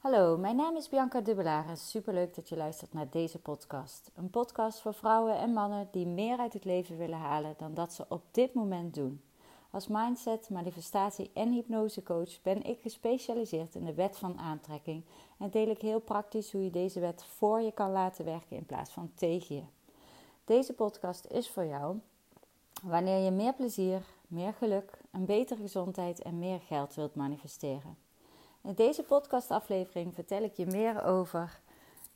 Hallo, mijn naam is Bianca Dubbelaar superleuk dat je luistert naar deze podcast. Een podcast voor vrouwen en mannen die meer uit het leven willen halen dan dat ze op dit moment doen. Als mindset, manifestatie en hypnosecoach ben ik gespecialiseerd in de wet van aantrekking en deel ik heel praktisch hoe je deze wet voor je kan laten werken in plaats van tegen je. Deze podcast is voor jou wanneer je meer plezier, meer geluk, een betere gezondheid en meer geld wilt manifesteren. In deze podcastaflevering vertel ik je meer over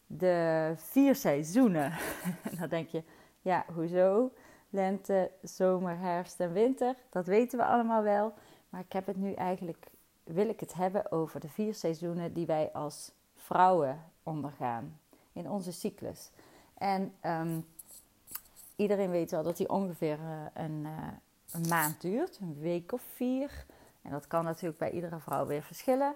de vier seizoenen. dan denk je, ja, hoezo? Lente, zomer, herfst en winter, dat weten we allemaal wel. Maar ik heb het nu eigenlijk, wil ik het hebben over de vier seizoenen die wij als vrouwen ondergaan in onze cyclus. En ehm, iedereen weet wel dat die ongeveer eh, een, uh, een maand duurt, een week of vier. En dat kan natuurlijk bij iedere vrouw weer verschillen.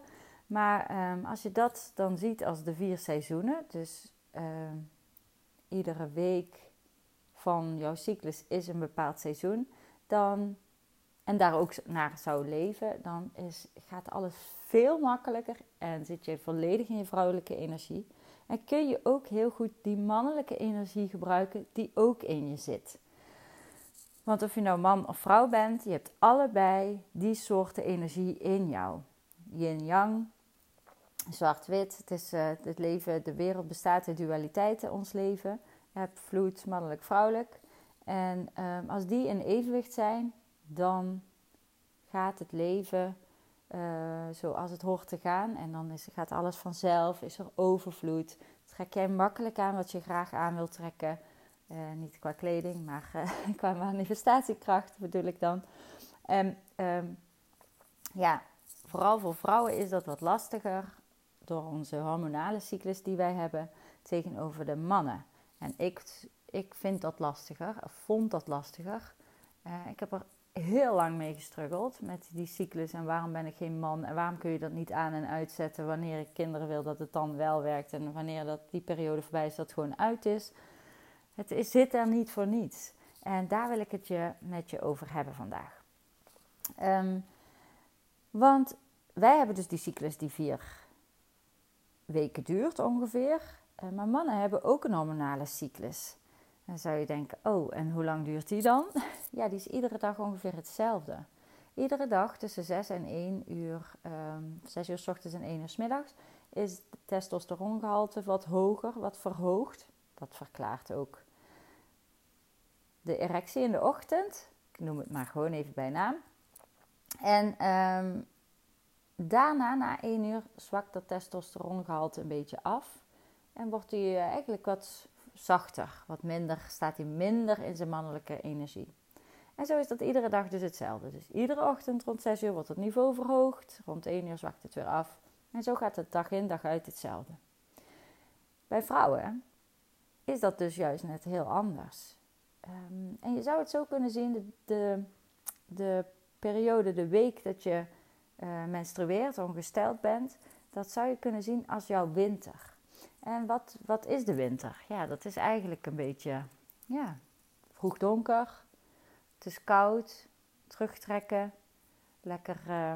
Maar ehm, als je dat dan ziet als de vier seizoenen, dus ehm, iedere week van jouw cyclus is een bepaald seizoen, dan, en daar ook naar zou leven, dan is, gaat alles veel makkelijker en zit je volledig in je vrouwelijke energie. En kun je ook heel goed die mannelijke energie gebruiken die ook in je zit. Want of je nou man of vrouw bent, je hebt allebei die soorten energie in jou. Yin-yang, zwart-wit. Het is uh, het leven, de wereld bestaat uit dualiteiten, ons leven. Je hebt vloed, mannelijk, vrouwelijk. En um, als die in evenwicht zijn, dan gaat het leven uh, zoals het hoort te gaan. En dan is, gaat alles vanzelf, is er overvloed. Trek jij makkelijk aan wat je graag aan wilt trekken. Uh, niet qua kleding, maar qua manifestatiekracht bedoel ik dan. En um, ja, vooral voor vrouwen is dat wat lastiger door onze hormonale cyclus die wij hebben tegenover de mannen. En ik, ik vind dat lastiger, vond dat lastiger. Uh, ik heb er heel lang mee gestruggeld met die cyclus en waarom ben ik geen man en waarom kun je dat niet aan en uitzetten wanneer ik kinderen wil dat het dan wel werkt en wanneer dat die periode voorbij is dat het gewoon uit is. Het is, zit er niet voor niets. En daar wil ik het je met je over hebben vandaag. Um, want wij hebben dus die cyclus die vier weken duurt ongeveer. Eh, maar mannen hebben ook een hormonale cyclus. Dan zou je denken, oh, en hoe lang duurt die dan? Ja, die is iedere dag ongeveer hetzelfde. Iedere dag tussen 6 en 1 uur, um, ehm, 6 uur s ochtends en 1 uur s middags, is het testosterongehalte wat hoger, wat verhoogd. Dat verklaart ook de erectie in de ochtend. Ik noem het maar gewoon even bij naam. En um, Daarna, na één uur, zwakt dat testosterongehalte een beetje af. En wordt hij eh, eigenlijk wat zachter, wat minder, staat hij minder in zijn mannelijke energie. En zo is dat iedere dag dus hetzelfde. Dus iedere ochtend rond 6 uur wordt het niveau verhoogd. Rond 1 uur zwakt het weer af. En zo gaat het dag in, dag uit hetzelfde. Bij vrouwen is dat dus juist net heel anders. Um, en je zou het zo kunnen zien, de, de periode, de week dat je uh, menstrueert, ongesteld bent, dat zou je kunnen zien als jouw winter. En wat, wat is de winter? Ja, dat is eigenlijk een beetje ja, vroeg donker. Het is koud, terugtrekken, lekker uh,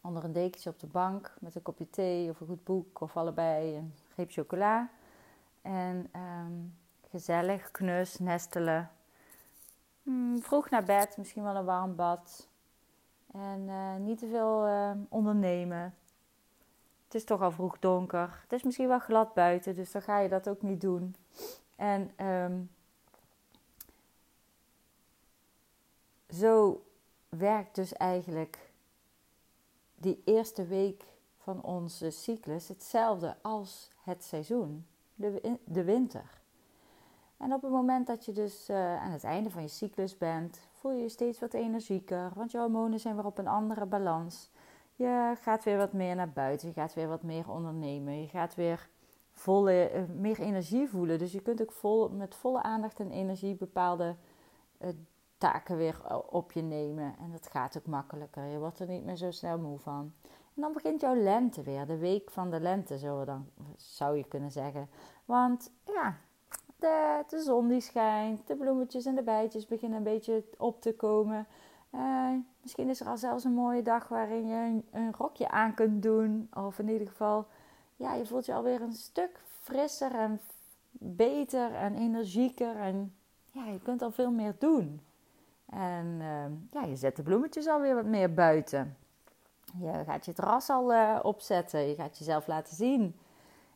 onder een dekentje op de bank met een kopje thee of een goed boek of allebei een greep chocola. En um, gezellig, knus, nestelen. Hmm, vroeg naar bed, misschien wel een warm bad. En uh, niet te veel uh, ondernemen. Het is toch al vroeg donker. Het is misschien wel glad buiten, dus dan ga je dat ook niet doen. En um, zo werkt dus eigenlijk die eerste week van onze cyclus hetzelfde als het seizoen, de, de winter. En op het moment dat je dus uh, aan het einde van je cyclus bent, voel je je steeds wat energieker, want je hormonen zijn weer op een andere balans. Je gaat weer wat meer naar buiten, je gaat weer wat meer ondernemen, je gaat weer volle, uh, meer energie voelen. Dus je kunt ook vol, met volle aandacht en energie bepaalde uh, taken weer op je nemen. En dat gaat ook makkelijker. Je wordt er niet meer zo snel moe van. En dan begint jouw lente weer, de week van de lente, zo dan, zou je kunnen zeggen. Want ja, de, de zon die schijnt, de bloemetjes en de bijtjes beginnen een beetje op te komen. Uh, Misschien is er al zelfs een mooie dag waarin je een, een rokje aan kunt doen. Of in ieder geval, ja, je voelt je alweer een stuk frisser en beter en energieker. En ja, je kunt al veel meer doen. En uh, ja, je zet de bloemetjes alweer wat meer buiten. Je gaat je terras al uh, opzetten. Je gaat jezelf laten zien.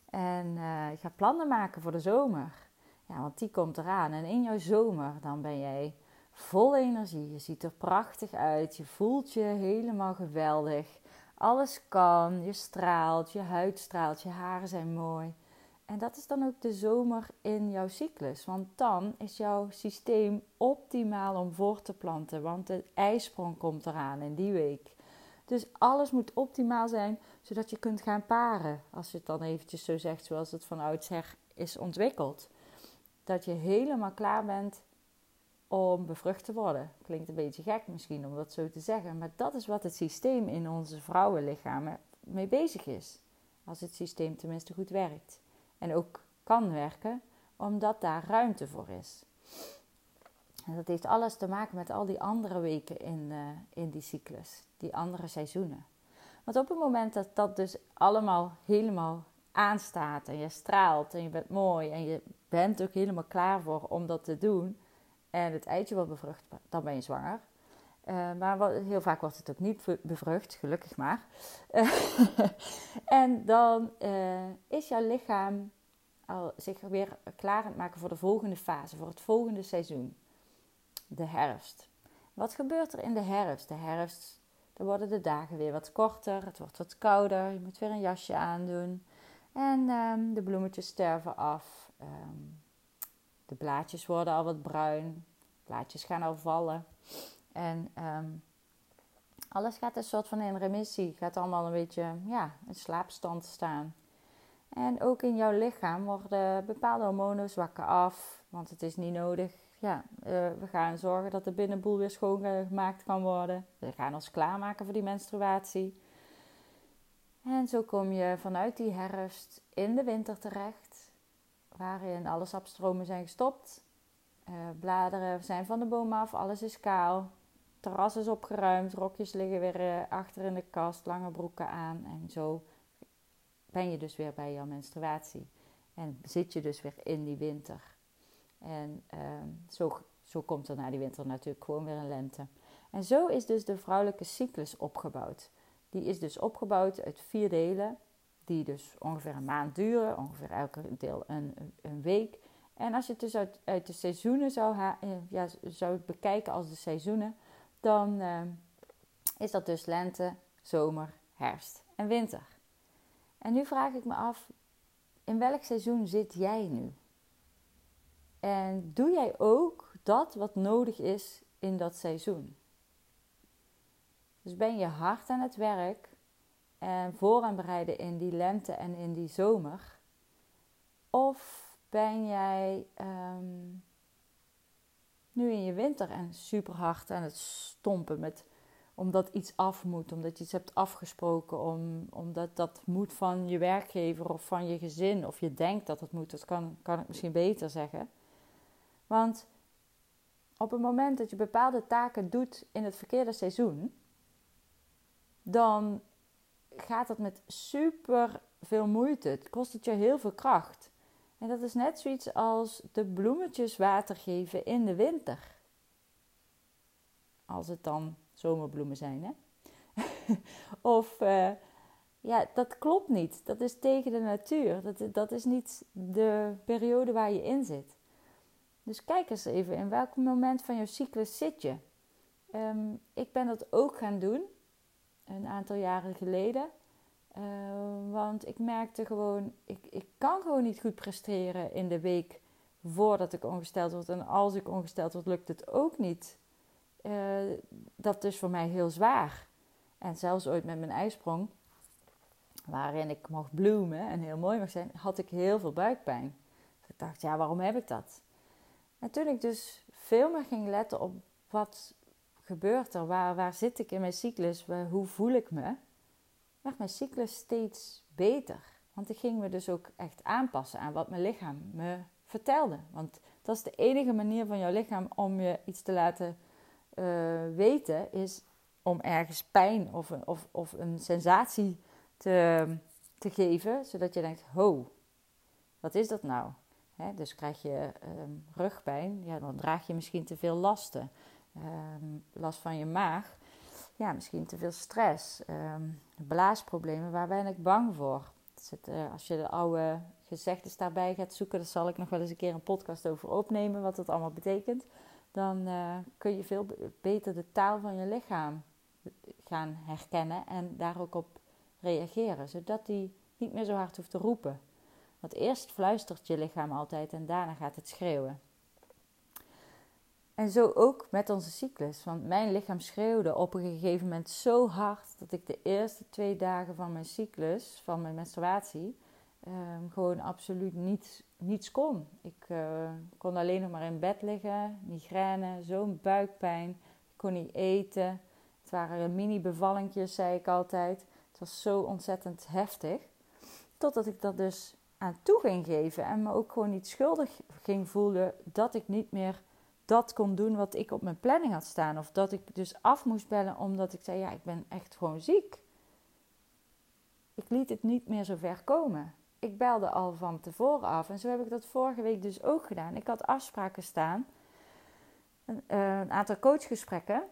En je gaat plannen maken voor de zomer. Ja, want die komt eraan. En in jouw zomer, dan ben jij vol energie. Je ziet er prachtig uit. Je voelt je helemaal geweldig. Alles kan. Je straalt. Je huid straalt. Je haren zijn mooi. En dat is dan ook de zomer in jouw cyclus. Want dan is jouw systeem optimaal om voor te planten. Want de ijsprong komt eraan in die week. Dus alles moet optimaal zijn, zodat je kunt gaan paren. Als je het dan eventjes zo zegt, zoals het van oudsher is ontwikkeld. Dat je helemaal klaar bent om bevrucht te worden. Klinkt een beetje gek misschien om dat zo te zeggen. Maar dat is wat het systeem in onze vrouwenlichamen mee bezig is. Als het systeem tenminste goed werkt. En ook kan werken, omdat daar ruimte voor is. En dat heeft alles te maken met al die andere weken in, uh, in die cyclus, die andere seizoenen. Want op het moment dat dat dus allemaal helemaal aanstaat en je straalt en je bent mooi en je bent ook helemaal klaar voor om dat te doen en het eitje wordt bevrucht, dan ben je zwanger. Uh, maar heel vaak wordt het ook niet bevrucht, gelukkig maar. En dan uh, is jouw lichaam al zich weer klaar aan het maken voor de volgende fase, voor het volgende seizoen de herfst. Wat gebeurt er in de herfst? De herfst, dan worden de dagen weer wat korter, het wordt wat kouder, je moet weer een jasje aandoen. En um, de bloemetjes sterven af. Um, de blaadjes worden al wat bruin. Blaadjes gaan al vallen. En um, alles gaat een soort van in remissie. Gaat allemaal een beetje ja, in slaapstand staan. En ook in jouw lichaam worden bepaalde hormonen zwakken af. Want het is niet nodig ja, uh, we gaan zorgen dat de binnenboel weer schoongemaakt kan worden. We gaan ons klaarmaken voor die menstruatie. En zo kom je vanuit die herfst in de winter terecht, waarin alle sapstromen zijn gestopt. Uh, bladeren zijn van de boom af, alles is kaal. Terras is opgeruimd, rokjes liggen weer uh, achter in de kast, lange broeken aan. En zo ben je dus weer bij jouw menstruatie. En zit je dus weer in die winter. En uh, zo, zo komt er na die winter natuurlijk gewoon weer een lente. En zo is dus de vrouwelijke cyclus opgebouwd. Die is dus opgebouwd uit vier delen, die dus ongeveer een maand duren, ongeveer elke deel een, een week. En als je het dus uit, uit de seizoenen zou, eh, ja, zou bekijken als de seizoenen, dan uh, is dat dus lente, zomer, herfst en winter. En nu vraag ik me af, in welk seizoen zit jij nu? En doe jij ook dat wat nodig is in dat seizoen? Dus ben je hard aan het werk en voor aan bereiden in die lente en in die zomer? Of ben jij um, nu in je winter en super hard aan het stompen met omdat iets af moet, omdat je iets hebt afgesproken, om, omdat dat moet van je werkgever of van je gezin, of je denkt dat het moet, dat kan, kan ik misschien beter zeggen. Want op het moment dat je bepaalde taken doet in het verkeerde seizoen, dan gaat het met super veel moeite. Het kost het je heel veel kracht. En dat is net zoiets als de bloemetjes water geven in de winter. Als het dan zomerbloemen zijn, hè? of uh, ja, dat klopt niet. Dat is tegen de natuur. Dat, dat is niet de periode waar je in zit. Dus kijk eens even in welk moment van jouw cyclus zit je. Um, ik ben dat ook gaan doen, een aantal jaren geleden. Uh, want ik merkte gewoon, ik, ik kan gewoon niet goed presteren in de week voordat ik ongesteld word. En als ik ongesteld word, lukt het ook niet. Uh, dat is voor mij heel zwaar. En zelfs ooit met mijn ijsprong, waarin ik mocht bloemen en heel mooi mag zijn, had ik heel veel buikpijn. Dus ik dacht, ja, waarom heb ik dat? En toen ik dus veel meer ging letten op wat gebeurt er, waar, waar zit ik in mijn cyclus, hoe voel ik me, werd mijn cyclus steeds beter. Want ik ging me dus ook echt aanpassen aan wat mijn lichaam me vertelde. Want dat is de enige manier van jouw lichaam om je iets te laten uh, weten, is om ergens pijn of of, of een sensatie te, te geven, zodat je denkt: ho, wat is dat nou? dus krijg je ehm, rugpijn, ja, dan draag je misschien te veel lasten. Um, last van je maag, ja, misschien te veel stress. Um, blaasproblemen, waar ben ik bang voor? uh, als je de oude gezegdes daarbij gaat zoeken, daar zal ik nog wel eens een keer een podcast over opnemen, wat dat allemaal betekent. Dan uh, kun je veel beter de taal van je lichaam gaan herkennen en daar ook op reageren, zodat die niet meer zo hard hoeft te roepen. Want eerst fluistert je lichaam altijd en daarna gaat het schreeuwen. En zo ook met onze cyclus. Want mijn lichaam schreeuwde op een gegeven moment zo hard dat ik de eerste twee dagen van mijn cyclus, van mijn menstruatie, ehm, gewoon absoluut niets, niets kon. Ik uh, kon alleen nog maar in bed liggen, migraine, zo'n buikpijn. Ik kon niet eten. Het waren mini-bevallingjes, zei ik altijd. Het was zo ontzettend heftig. Totdat ik dat dus aan toe ging geven en me ook gewoon niet schuldig ging voelen dat ik niet meer dat kon doen wat ik op mijn planning had staan. Of dat ik dus af moest bellen omdat ik zei: Ja, ik ben echt gewoon ziek. Ik liet het niet meer zo ver komen. Ik belde al van tevoren af. En zo heb ik dat vorige week dus ook gedaan. Ik had afspraken staan, een, uh, een aantal coachgesprekken.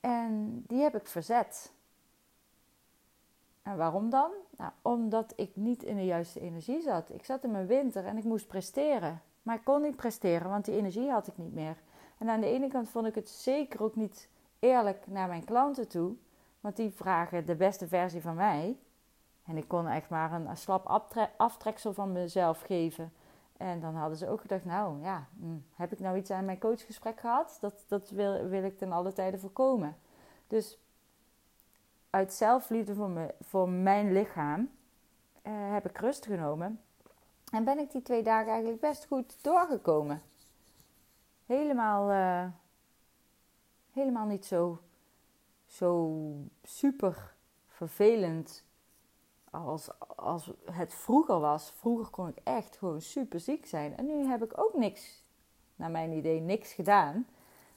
En die heb ik verzet. En waarom dan? Nou, omdat ik niet in de juiste energie zat. Ik zat in mijn winter en ik moest presteren. Maar ik kon niet presteren, want die energie had ik niet meer. En aan de ene kant vond ik het zeker ook niet eerlijk naar mijn klanten toe. Want die vragen de beste versie van mij. En ik kon echt maar een, slap aftreksel van mezelf geven. En dan hadden ze ook gedacht, nou ja, hm, heb ik nou iets aan mijn coachgesprek gehad? Dat, dat wil, wil ik ten alle tijde voorkomen. Dus uit zelfliefde voor, voor mijn lichaam uh, heb ik rust genomen. En ben ik die twee dagen eigenlijk best goed doorgekomen. Helemaal, uh, helemaal niet zo, zo super vervelend als, als het vroeger was. Vroeger kon ik echt gewoon super ziek zijn. En nu heb ik ook niks, naar mijn idee, niks gedaan.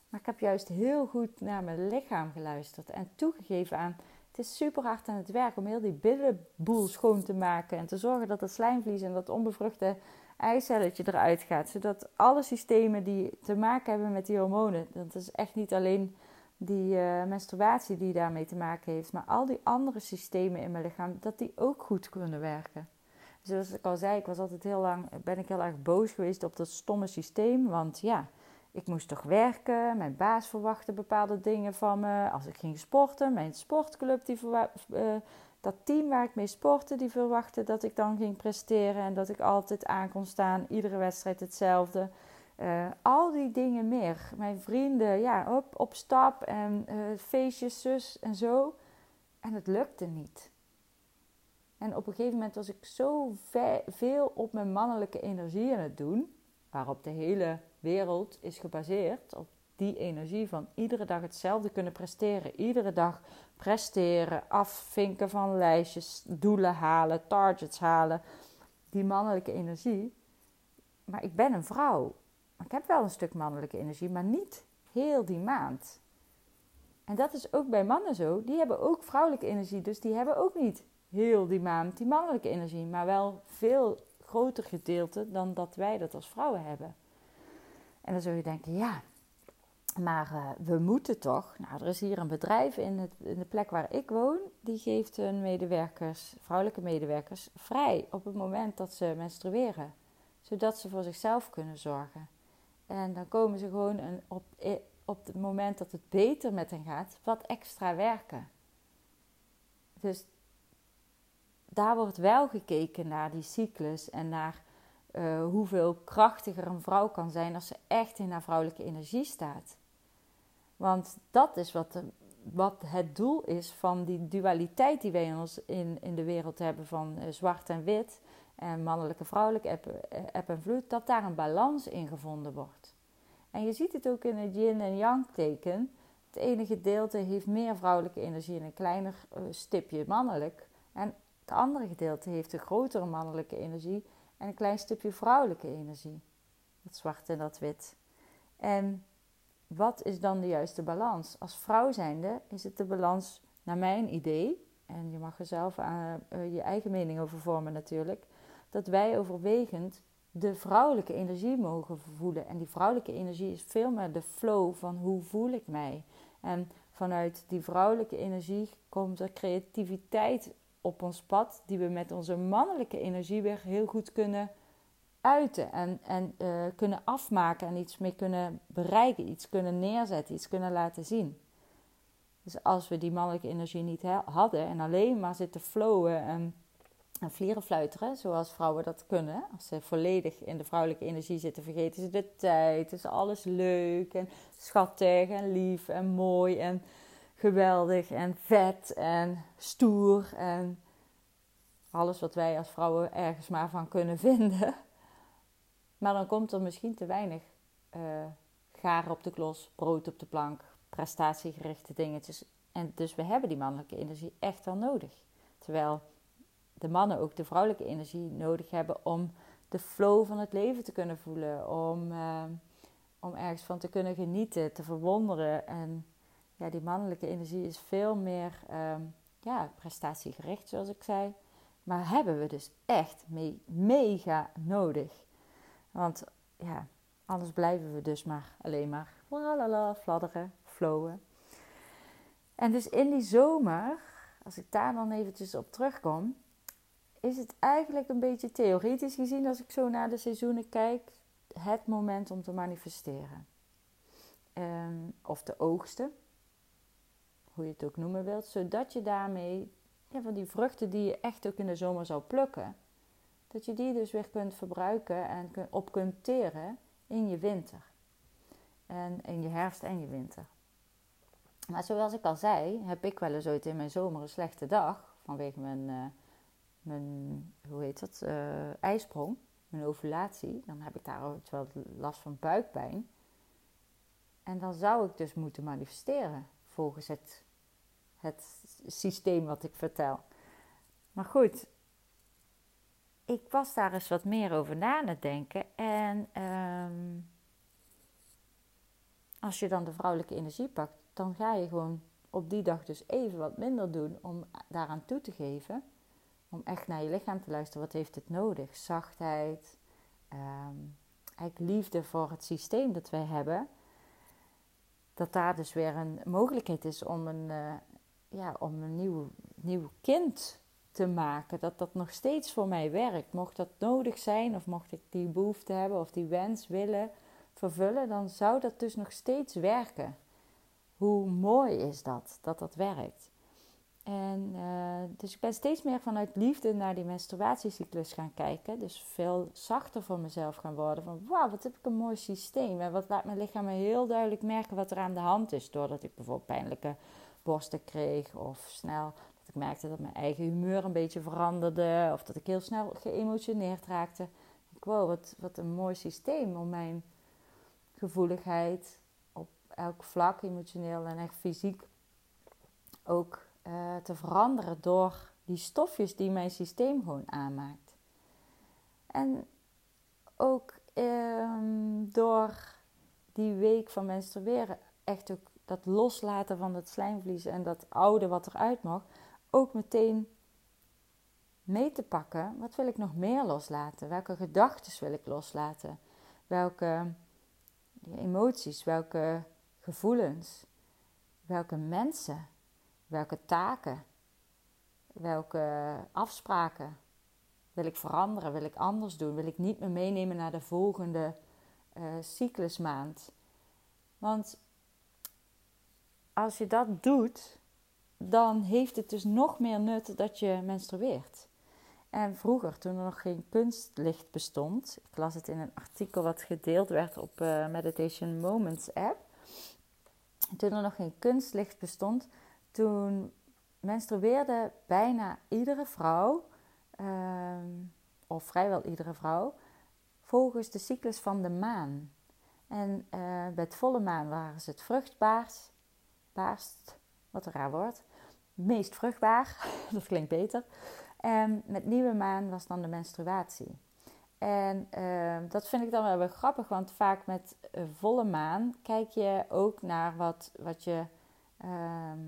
Maar ik heb juist heel goed naar mijn lichaam geluisterd en toegegeven aan het is super hard aan het werk om heel die billenboel schoon te maken. En te zorgen dat het slijmvlies en dat onbevruchte eicelletje eruit gaat. Zodat alle systemen die te maken hebben met die hormonen. Dat is echt niet alleen die uh, menstruatie die daarmee te maken heeft. Maar al die andere systemen in mijn lichaam. Dat die ook goed kunnen werken. Zoals ik al zei, ik was altijd heel lang, ben ik heel erg boos geweest op dat stomme systeem. Want ja, ik moest toch werken. Mijn baas verwachtte bepaalde dingen van me. Als ik ging sporten, mijn sportclub, die uh, dat team waar ik mee sportte, die verwachtte dat ik dan ging presteren en dat ik altijd aan kon staan. Iedere wedstrijd hetzelfde. Uh, al die dingen meer. Mijn vrienden, ja, op, op stap en uh, feestjes, zus en zo. En het lukte niet. En op een gegeven moment was ik zo veel op mijn mannelijke energie aan het doen, waarop de hele wereld is gebaseerd op die energie van iedere dag hetzelfde kunnen presteren. Iedere dag presteren, afvinken van lijstjes, doelen halen, targets halen. Die mannelijke energie. Maar ik ben een vrouw. Ik heb wel een stuk mannelijke energie, maar niet heel die maand. En dat is ook bij mannen zo. Die hebben ook vrouwelijke energie, dus die hebben ook niet heel die maand die mannelijke energie, maar wel veel groter gedeelte dan dat wij dat als vrouwen hebben. En dan zul je denken, ja, maar uh, we moeten toch. Nou, er is hier een bedrijf in, het, in de plek waar ik woon, die geeft hun medewerkers, vrouwelijke medewerkers, vrij op het moment dat ze menstrueren, zodat ze voor zichzelf kunnen zorgen. En dan komen ze gewoon een, op, op het moment dat het beter met hen gaat, wat extra werken. Dus daar wordt wel gekeken naar die cyclus en naar uh, hoeveel krachtiger een vrouw kan zijn als ze echt in haar vrouwelijke energie staat. Want dat is wat, de, wat het doel is van die dualiteit die wij in, ons in, in de wereld hebben van uh, zwart en wit en mannelijke vrouwelijke eb, eb en vloed, dat daar een balans in gevonden wordt. En je ziet het ook in het yin en yang teken. Het ene gedeelte heeft meer vrouwelijke energie en een kleiner stipje mannelijk. En het andere gedeelte heeft een grotere mannelijke energie en een klein stukje vrouwelijke energie. Dat zwart en dat wit. En wat is dan de juiste balans? Als vrouw zijnde is het de balans, naar mijn idee, en je mag er zelf uh, je eigen mening over vormen natuurlijk, dat wij overwegend de vrouwelijke energie mogen voelen. En die vrouwelijke energie is veel meer de flow van hoe voel ik mij. En vanuit die vrouwelijke energie komt er creativiteit op ons pad, die we met onze mannelijke energie weer heel goed kunnen uiten en, en uh, kunnen afmaken en iets mee kunnen bereiken, iets kunnen neerzetten, iets kunnen laten zien. Dus als we die mannelijke energie niet hadden en alleen maar zitten flowen en, en vlieren fluiteren, zoals vrouwen dat kunnen, als ze volledig in de vrouwelijke energie zitten, vergeten ze de tijd, is alles leuk en schattig en lief en mooi en geweldig en vet en stoer en alles wat wij als vrouwen ergens maar van kunnen vinden. Maar dan komt er misschien te weinig uh, garen op de klos, brood op de plank, prestatiegerichte dingetjes. En dus we hebben die mannelijke energie echt wel nodig. Terwijl de mannen ook de vrouwelijke energie nodig hebben om de flow van het leven te kunnen voelen. Om, uh, om ergens van te kunnen genieten, te verwonderen. En ja, die mannelijke energie is veel meer uh, ja, prestatiegericht, zoals ik zei. Maar hebben we dus echt mee, mega nodig. Want ja, anders blijven we dus maar alleen maar la fladderen, flowen. En dus in die zomer, als ik daar dan eventjes op terugkom, is het eigenlijk een beetje theoretisch gezien, als ik zo naar de seizoenen kijk, het moment om te manifesteren. Um, of te oogsten, hoe je het ook noemen wilt, zodat je daarmee ja, van die vruchten die je echt ook in de zomer zou plukken, dat je die dus weer kunt verbruiken en op kunt teren in je winter. En in je herfst en je winter. Maar zoals ik al zei, heb ik wel eens ooit in mijn zomer een slechte dag. Vanwege mijn, uh, mijn hoe heet dat, uh, ijsprong, mijn ovulatie. Dan heb ik daar ook wel last van buikpijn. En dan zou ik dus moeten manifesteren volgens het, het systeem wat ik vertel. Maar goed, ik was daar eens wat meer over na te denken. En um, als je dan de vrouwelijke energie pakt, dan ga je gewoon op die dag dus even wat minder doen om daaraan toe te geven. Om echt naar je lichaam te luisteren. Wat heeft het nodig? Zachtheid. Um, eigenlijk liefde voor het systeem dat wij hebben. Dat daar dus weer een mogelijkheid is om een, uh, ja, om een nieuw, nieuw kind te maken. Dat dat nog steeds voor mij werkt. Mocht dat nodig zijn, of mocht ik die behoefte hebben of die wens willen vervullen, dan zou dat dus nog steeds werken. Hoe mooi is dat, dat dat werkt. En uh, dus ik ben steeds meer vanuit liefde naar die menstruatiecyclus gaan kijken. Dus veel zachter voor mezelf gaan worden. Van wauw, wat heb ik een mooi systeem. En wat laat mijn lichaam me heel duidelijk merken wat er aan de hand is. Doordat ik bijvoorbeeld pijnlijke borsten kreeg. Of snel dat ik merkte dat mijn eigen humeur een beetje veranderde. Of dat ik heel snel geëmotioneerd raakte. Ik wow, wat, wat een mooi systeem om mijn gevoeligheid op elk vlak, emotioneel en echt fysiek, ook uh, te veranderen door die stofjes die mijn systeem gewoon aanmaakt. En ook um, door die week van menstrueren echt ook dat loslaten van het slijmvlies en dat oude wat eruit mag, ook meteen mee te pakken. Wat wil ik nog meer loslaten? Welke gedachten wil ik loslaten? Welke emoties, welke gevoelens, welke mensen, welke taken, welke afspraken wil ik veranderen, wil ik anders doen, wil ik niet meer meenemen naar de volgende uh, cyclusmaand. Want als je dat doet, dan heeft het dus nog meer nut dat je menstrueert. En vroeger, toen er nog geen kunstlicht bestond, ik las het in een artikel wat gedeeld werd op uh, Meditation Moments app. Toen er nog geen kunstlicht bestond, toen menstrueerde bijna iedere vrouw, uh, of vrijwel iedere vrouw, volgens de cyclus van de maan. En uh, bij het volle maan waren ze het vruchtbaarst, baarst, wat een raar woord, meest vruchtbaar, dat klinkt beter. En met nieuwe maan was dan de menstruatie. En ehm, dat vind ik dan wel weer grappig, want vaak met volle maan kijk je ook naar wat, wat je. Ehm,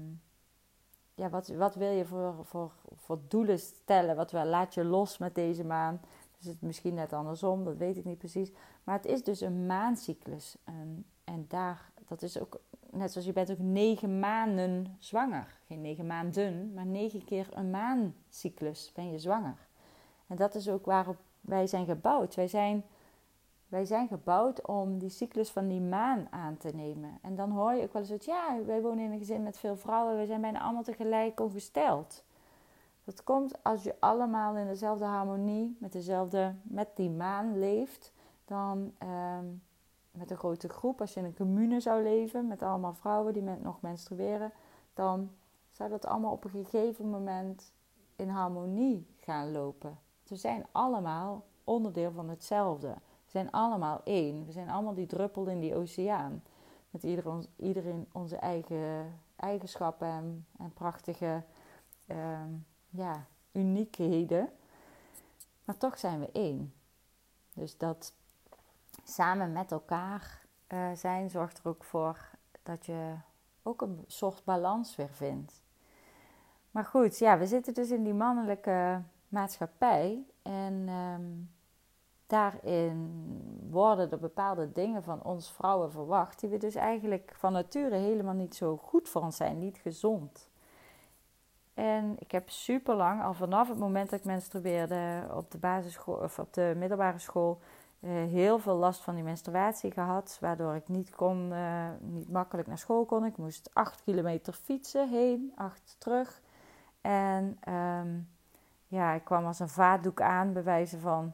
ja, wat, wat wil je voor, voor, voor doelen stellen? Wat laat je los met deze maan? Dus het misschien net andersom, dat weet ik niet precies. Maar het is dus een maancyclus. En, en daar, dat is ook, net zoals je bent ook negen maanden zwanger. Geen negen maanden, maar negen keer een maancyclus ben je zwanger. En dat is ook waarop wij zijn gebouwd. Wij zijn, wij zijn gebouwd om die cyclus van die maan aan te nemen. En dan hoor je ook wel eens het, ja, wij wonen in een gezin met veel vrouwen. Wij zijn bijna allemaal tegelijk ongesteld. Dat komt als je allemaal in dezelfde harmonie, met, dezelfde, met die maan leeft. Dan ehm, met een grote groep, als je in een commune zou leven met allemaal vrouwen die met, nog menstrueren. Dan zou dat allemaal op een gegeven moment in harmonie gaan lopen. We zijn allemaal onderdeel van hetzelfde. We zijn allemaal één. We zijn allemaal die druppel in die oceaan. Met iedereen, onze eigen eigenschappen en, prachtige uh, ja, uniekheden. Maar toch zijn we één. Dus dat samen met elkaar uh, zijn zorgt er ook voor dat je ook een soort balans weer vindt. Maar goed, ja, we zitten dus in die mannelijke maatschappij. En ehm, daarin worden er bepaalde dingen van ons vrouwen verwacht, die we dus eigenlijk van nature helemaal niet zo goed voor ons zijn, niet gezond. En ik heb super lang, al vanaf het moment dat ik menstrueerde op de basisschool of op de middelbare school, heel veel last van die menstruatie gehad. Waardoor ik niet kon, uh, niet makkelijk naar school kon. Ik moest acht kilometer fietsen heen, acht terug. En um, ja, ik kwam als een vaatdoek aan, bij wijze van.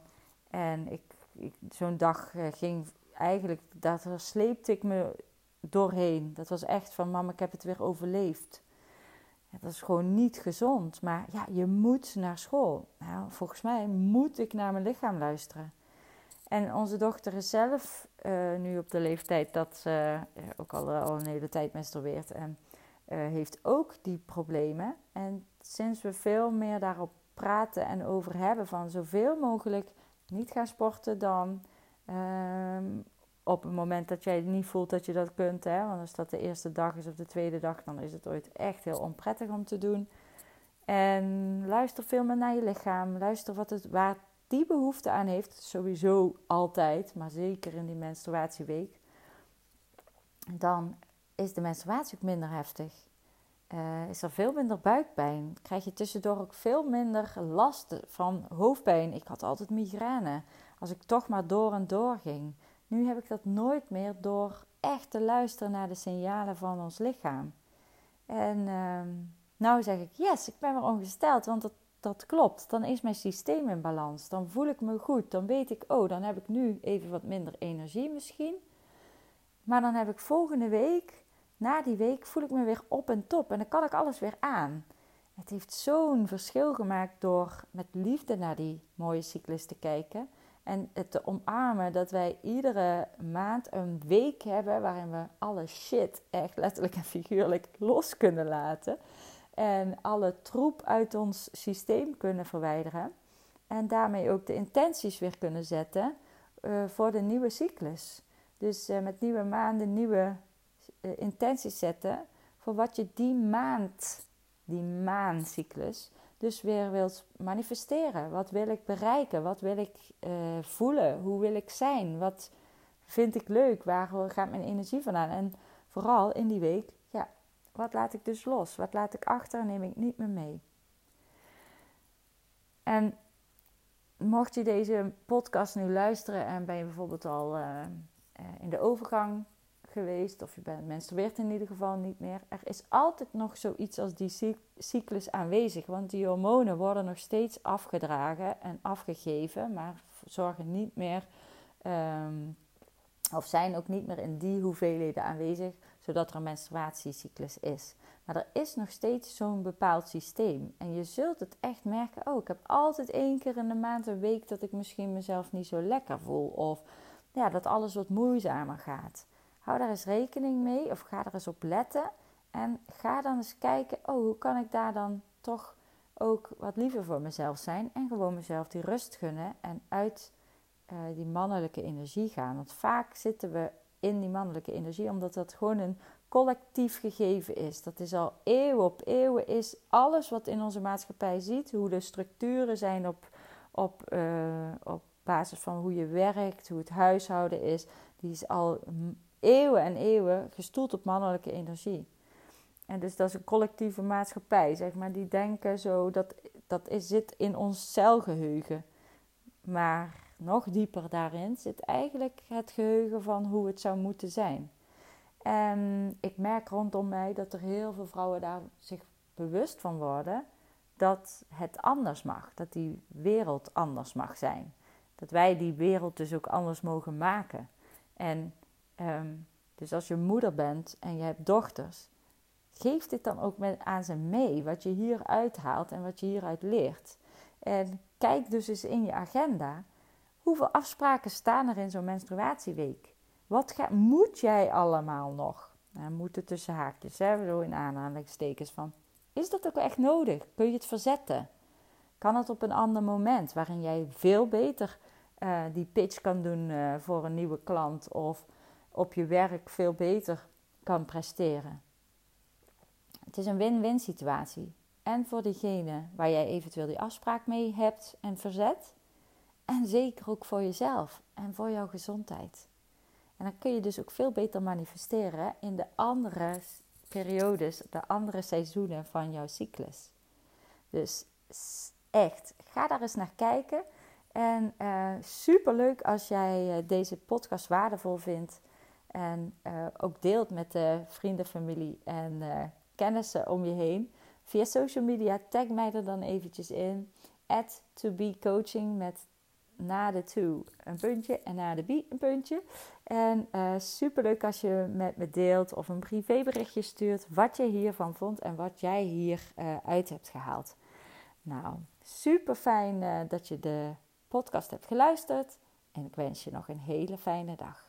En ik, ik zo'n dag uh, ging eigenlijk, daar sleepte ik me doorheen. Dat was echt van, mama, ik heb het weer overleefd. Dat is gewoon niet gezond. Maar ja, je moet naar school. Nou, volgens mij moet ik naar mijn lichaam luisteren. En onze dochter is zelf uh, nu op de leeftijd dat ze uh, ook al, al een hele tijd menstrueert. En heeft ook die problemen. En sinds we veel meer daarop praten en over hebben van zoveel mogelijk niet gaan sporten dan um, op het moment dat jij niet voelt dat je dat kunt. Hè? Want als dat de eerste dag is of de tweede dag, dan is het ooit echt heel onprettig om te doen. En luister veel meer naar je lichaam. Luister wat het, waar die behoefte aan heeft. Sowieso altijd, maar zeker in die menstruatieweek. Dan is de menstruatie ook minder heftig. Uh, is er veel minder buikpijn. Krijg je tussendoor ook veel minder last van hoofdpijn. Ik had altijd migraine. Als ik toch maar door en door ging. Nu heb ik dat nooit meer door echt te luisteren naar de signalen van ons lichaam. En uh, nou zeg ik, yes, ik ben weer ongesteld, want dat, dat klopt. Dan is mijn systeem in balans. Dan voel ik me goed. Dan weet ik, oh, dan heb ik nu even wat minder energie misschien. Maar dan heb ik volgende week na die week voel ik me weer op en top en dan kan ik alles weer aan. Het heeft zo'n verschil gemaakt door met liefde naar die mooie cyclus te kijken. En het te omarmen dat wij iedere maand een week hebben waarin we alle shit, echt letterlijk en figuurlijk, los kunnen laten. En alle troep uit ons systeem kunnen verwijderen. En daarmee ook de intenties weer kunnen zetten uh, voor de nieuwe cyclus. Dus uh, met nieuwe maanden, nieuwe uh, intenties zetten voor wat je die maand, die maancyclus, dus weer wilt manifesteren. Wat wil ik bereiken? Wat wil ik voelen? Hoe wil ik zijn? Wat vind ik leuk? Waar gaat mijn energie vandaan? En vooral in die week, wat laat ik dus los? Wat laat ik achter? Neem ik niet meer mee. En mocht je deze podcast nu luisteren en ben je bijvoorbeeld al uh, in de overgang geweest, of je bent menstrueert in ieder geval niet meer. Er is altijd nog zoiets als die cyclus aanwezig, want die hormonen worden nog steeds afgedragen en afgegeven, maar zorgen niet meer, um, of zijn ook niet meer in die hoeveelheden aanwezig, zodat er een menstruatiecyclus is. Maar er is nog steeds zo'n bepaald systeem. En je zult het echt merken, oh, ik heb altijd één keer in de maand, een week, dat ik misschien mezelf niet zo lekker voel. Of ja, dat alles wat moeizamer gaat. Hou daar eens rekening mee of ga er eens op letten. En ga dan eens kijken, oh, hoe kan ik daar dan toch ook wat liever voor mezelf zijn. En gewoon mezelf die rust gunnen en uit die mannelijke energie gaan. Want vaak zitten we in die mannelijke energie omdat dat gewoon een collectief gegeven is. Dat is al eeuwen op eeuwen is alles wat in onze maatschappij ziet, hoe de structuren zijn op, op, uh, op basis van hoe je werkt, hoe het huishouden is, die is al eeuwen en eeuwen gestoeld op mannelijke energie. En dus dat is een collectieve maatschappij, zeg maar, die denken zo, dat, dat is, zit in ons celgeheugen. Maar nog dieper daarin zit eigenlijk het geheugen van hoe het zou moeten zijn. En ik merk rondom mij dat er heel veel vrouwen daar zich bewust van worden dat het anders mag, dat die wereld anders mag zijn. Dat wij die wereld dus ook anders mogen maken. En ehm, dus als je moeder bent en je hebt dochters, geef dit dan ook met, aan ze mee, wat je hier uithaalt en wat je hieruit leert. En kijk dus eens in je agenda, hoeveel afspraken staan er in zo'n menstruatieweek? Wat ga, moet jij allemaal nog? Nou, moeten tussen haakjes, hè, zo in aanhalingstekens van. Is dat ook echt nodig? Kun je het verzetten? Kan het op een ander moment waarin jij veel beter uh, die pitch kan doen uh, voor een nieuwe klant of op je werk veel beter kan presteren? Het is een win-win situatie. En voor diegene waar jij eventueel die afspraak mee hebt en verzet. En zeker ook voor jezelf en voor jouw gezondheid. En dan kun je dus ook veel beter manifesteren in de andere periodes, de andere seizoenen van jouw cyclus. Dus echt, ga daar eens naar kijken. En uh, eh, super leuk als jij uh, deze podcast waardevol vindt. En uh, ook deelt met de vrienden, familie en kennissen om je heen. Via social media tag mij er dan eventjes in. At to be coaching met na de to een puntje en na de be een puntje. En uh, super leuk als je met me deelt of een privéberichtje stuurt wat je hiervan vond en wat jij hier uh, uit hebt gehaald. Nou, super fijn uh, dat je de podcast hebt geluisterd en ik wens je nog een hele fijne dag.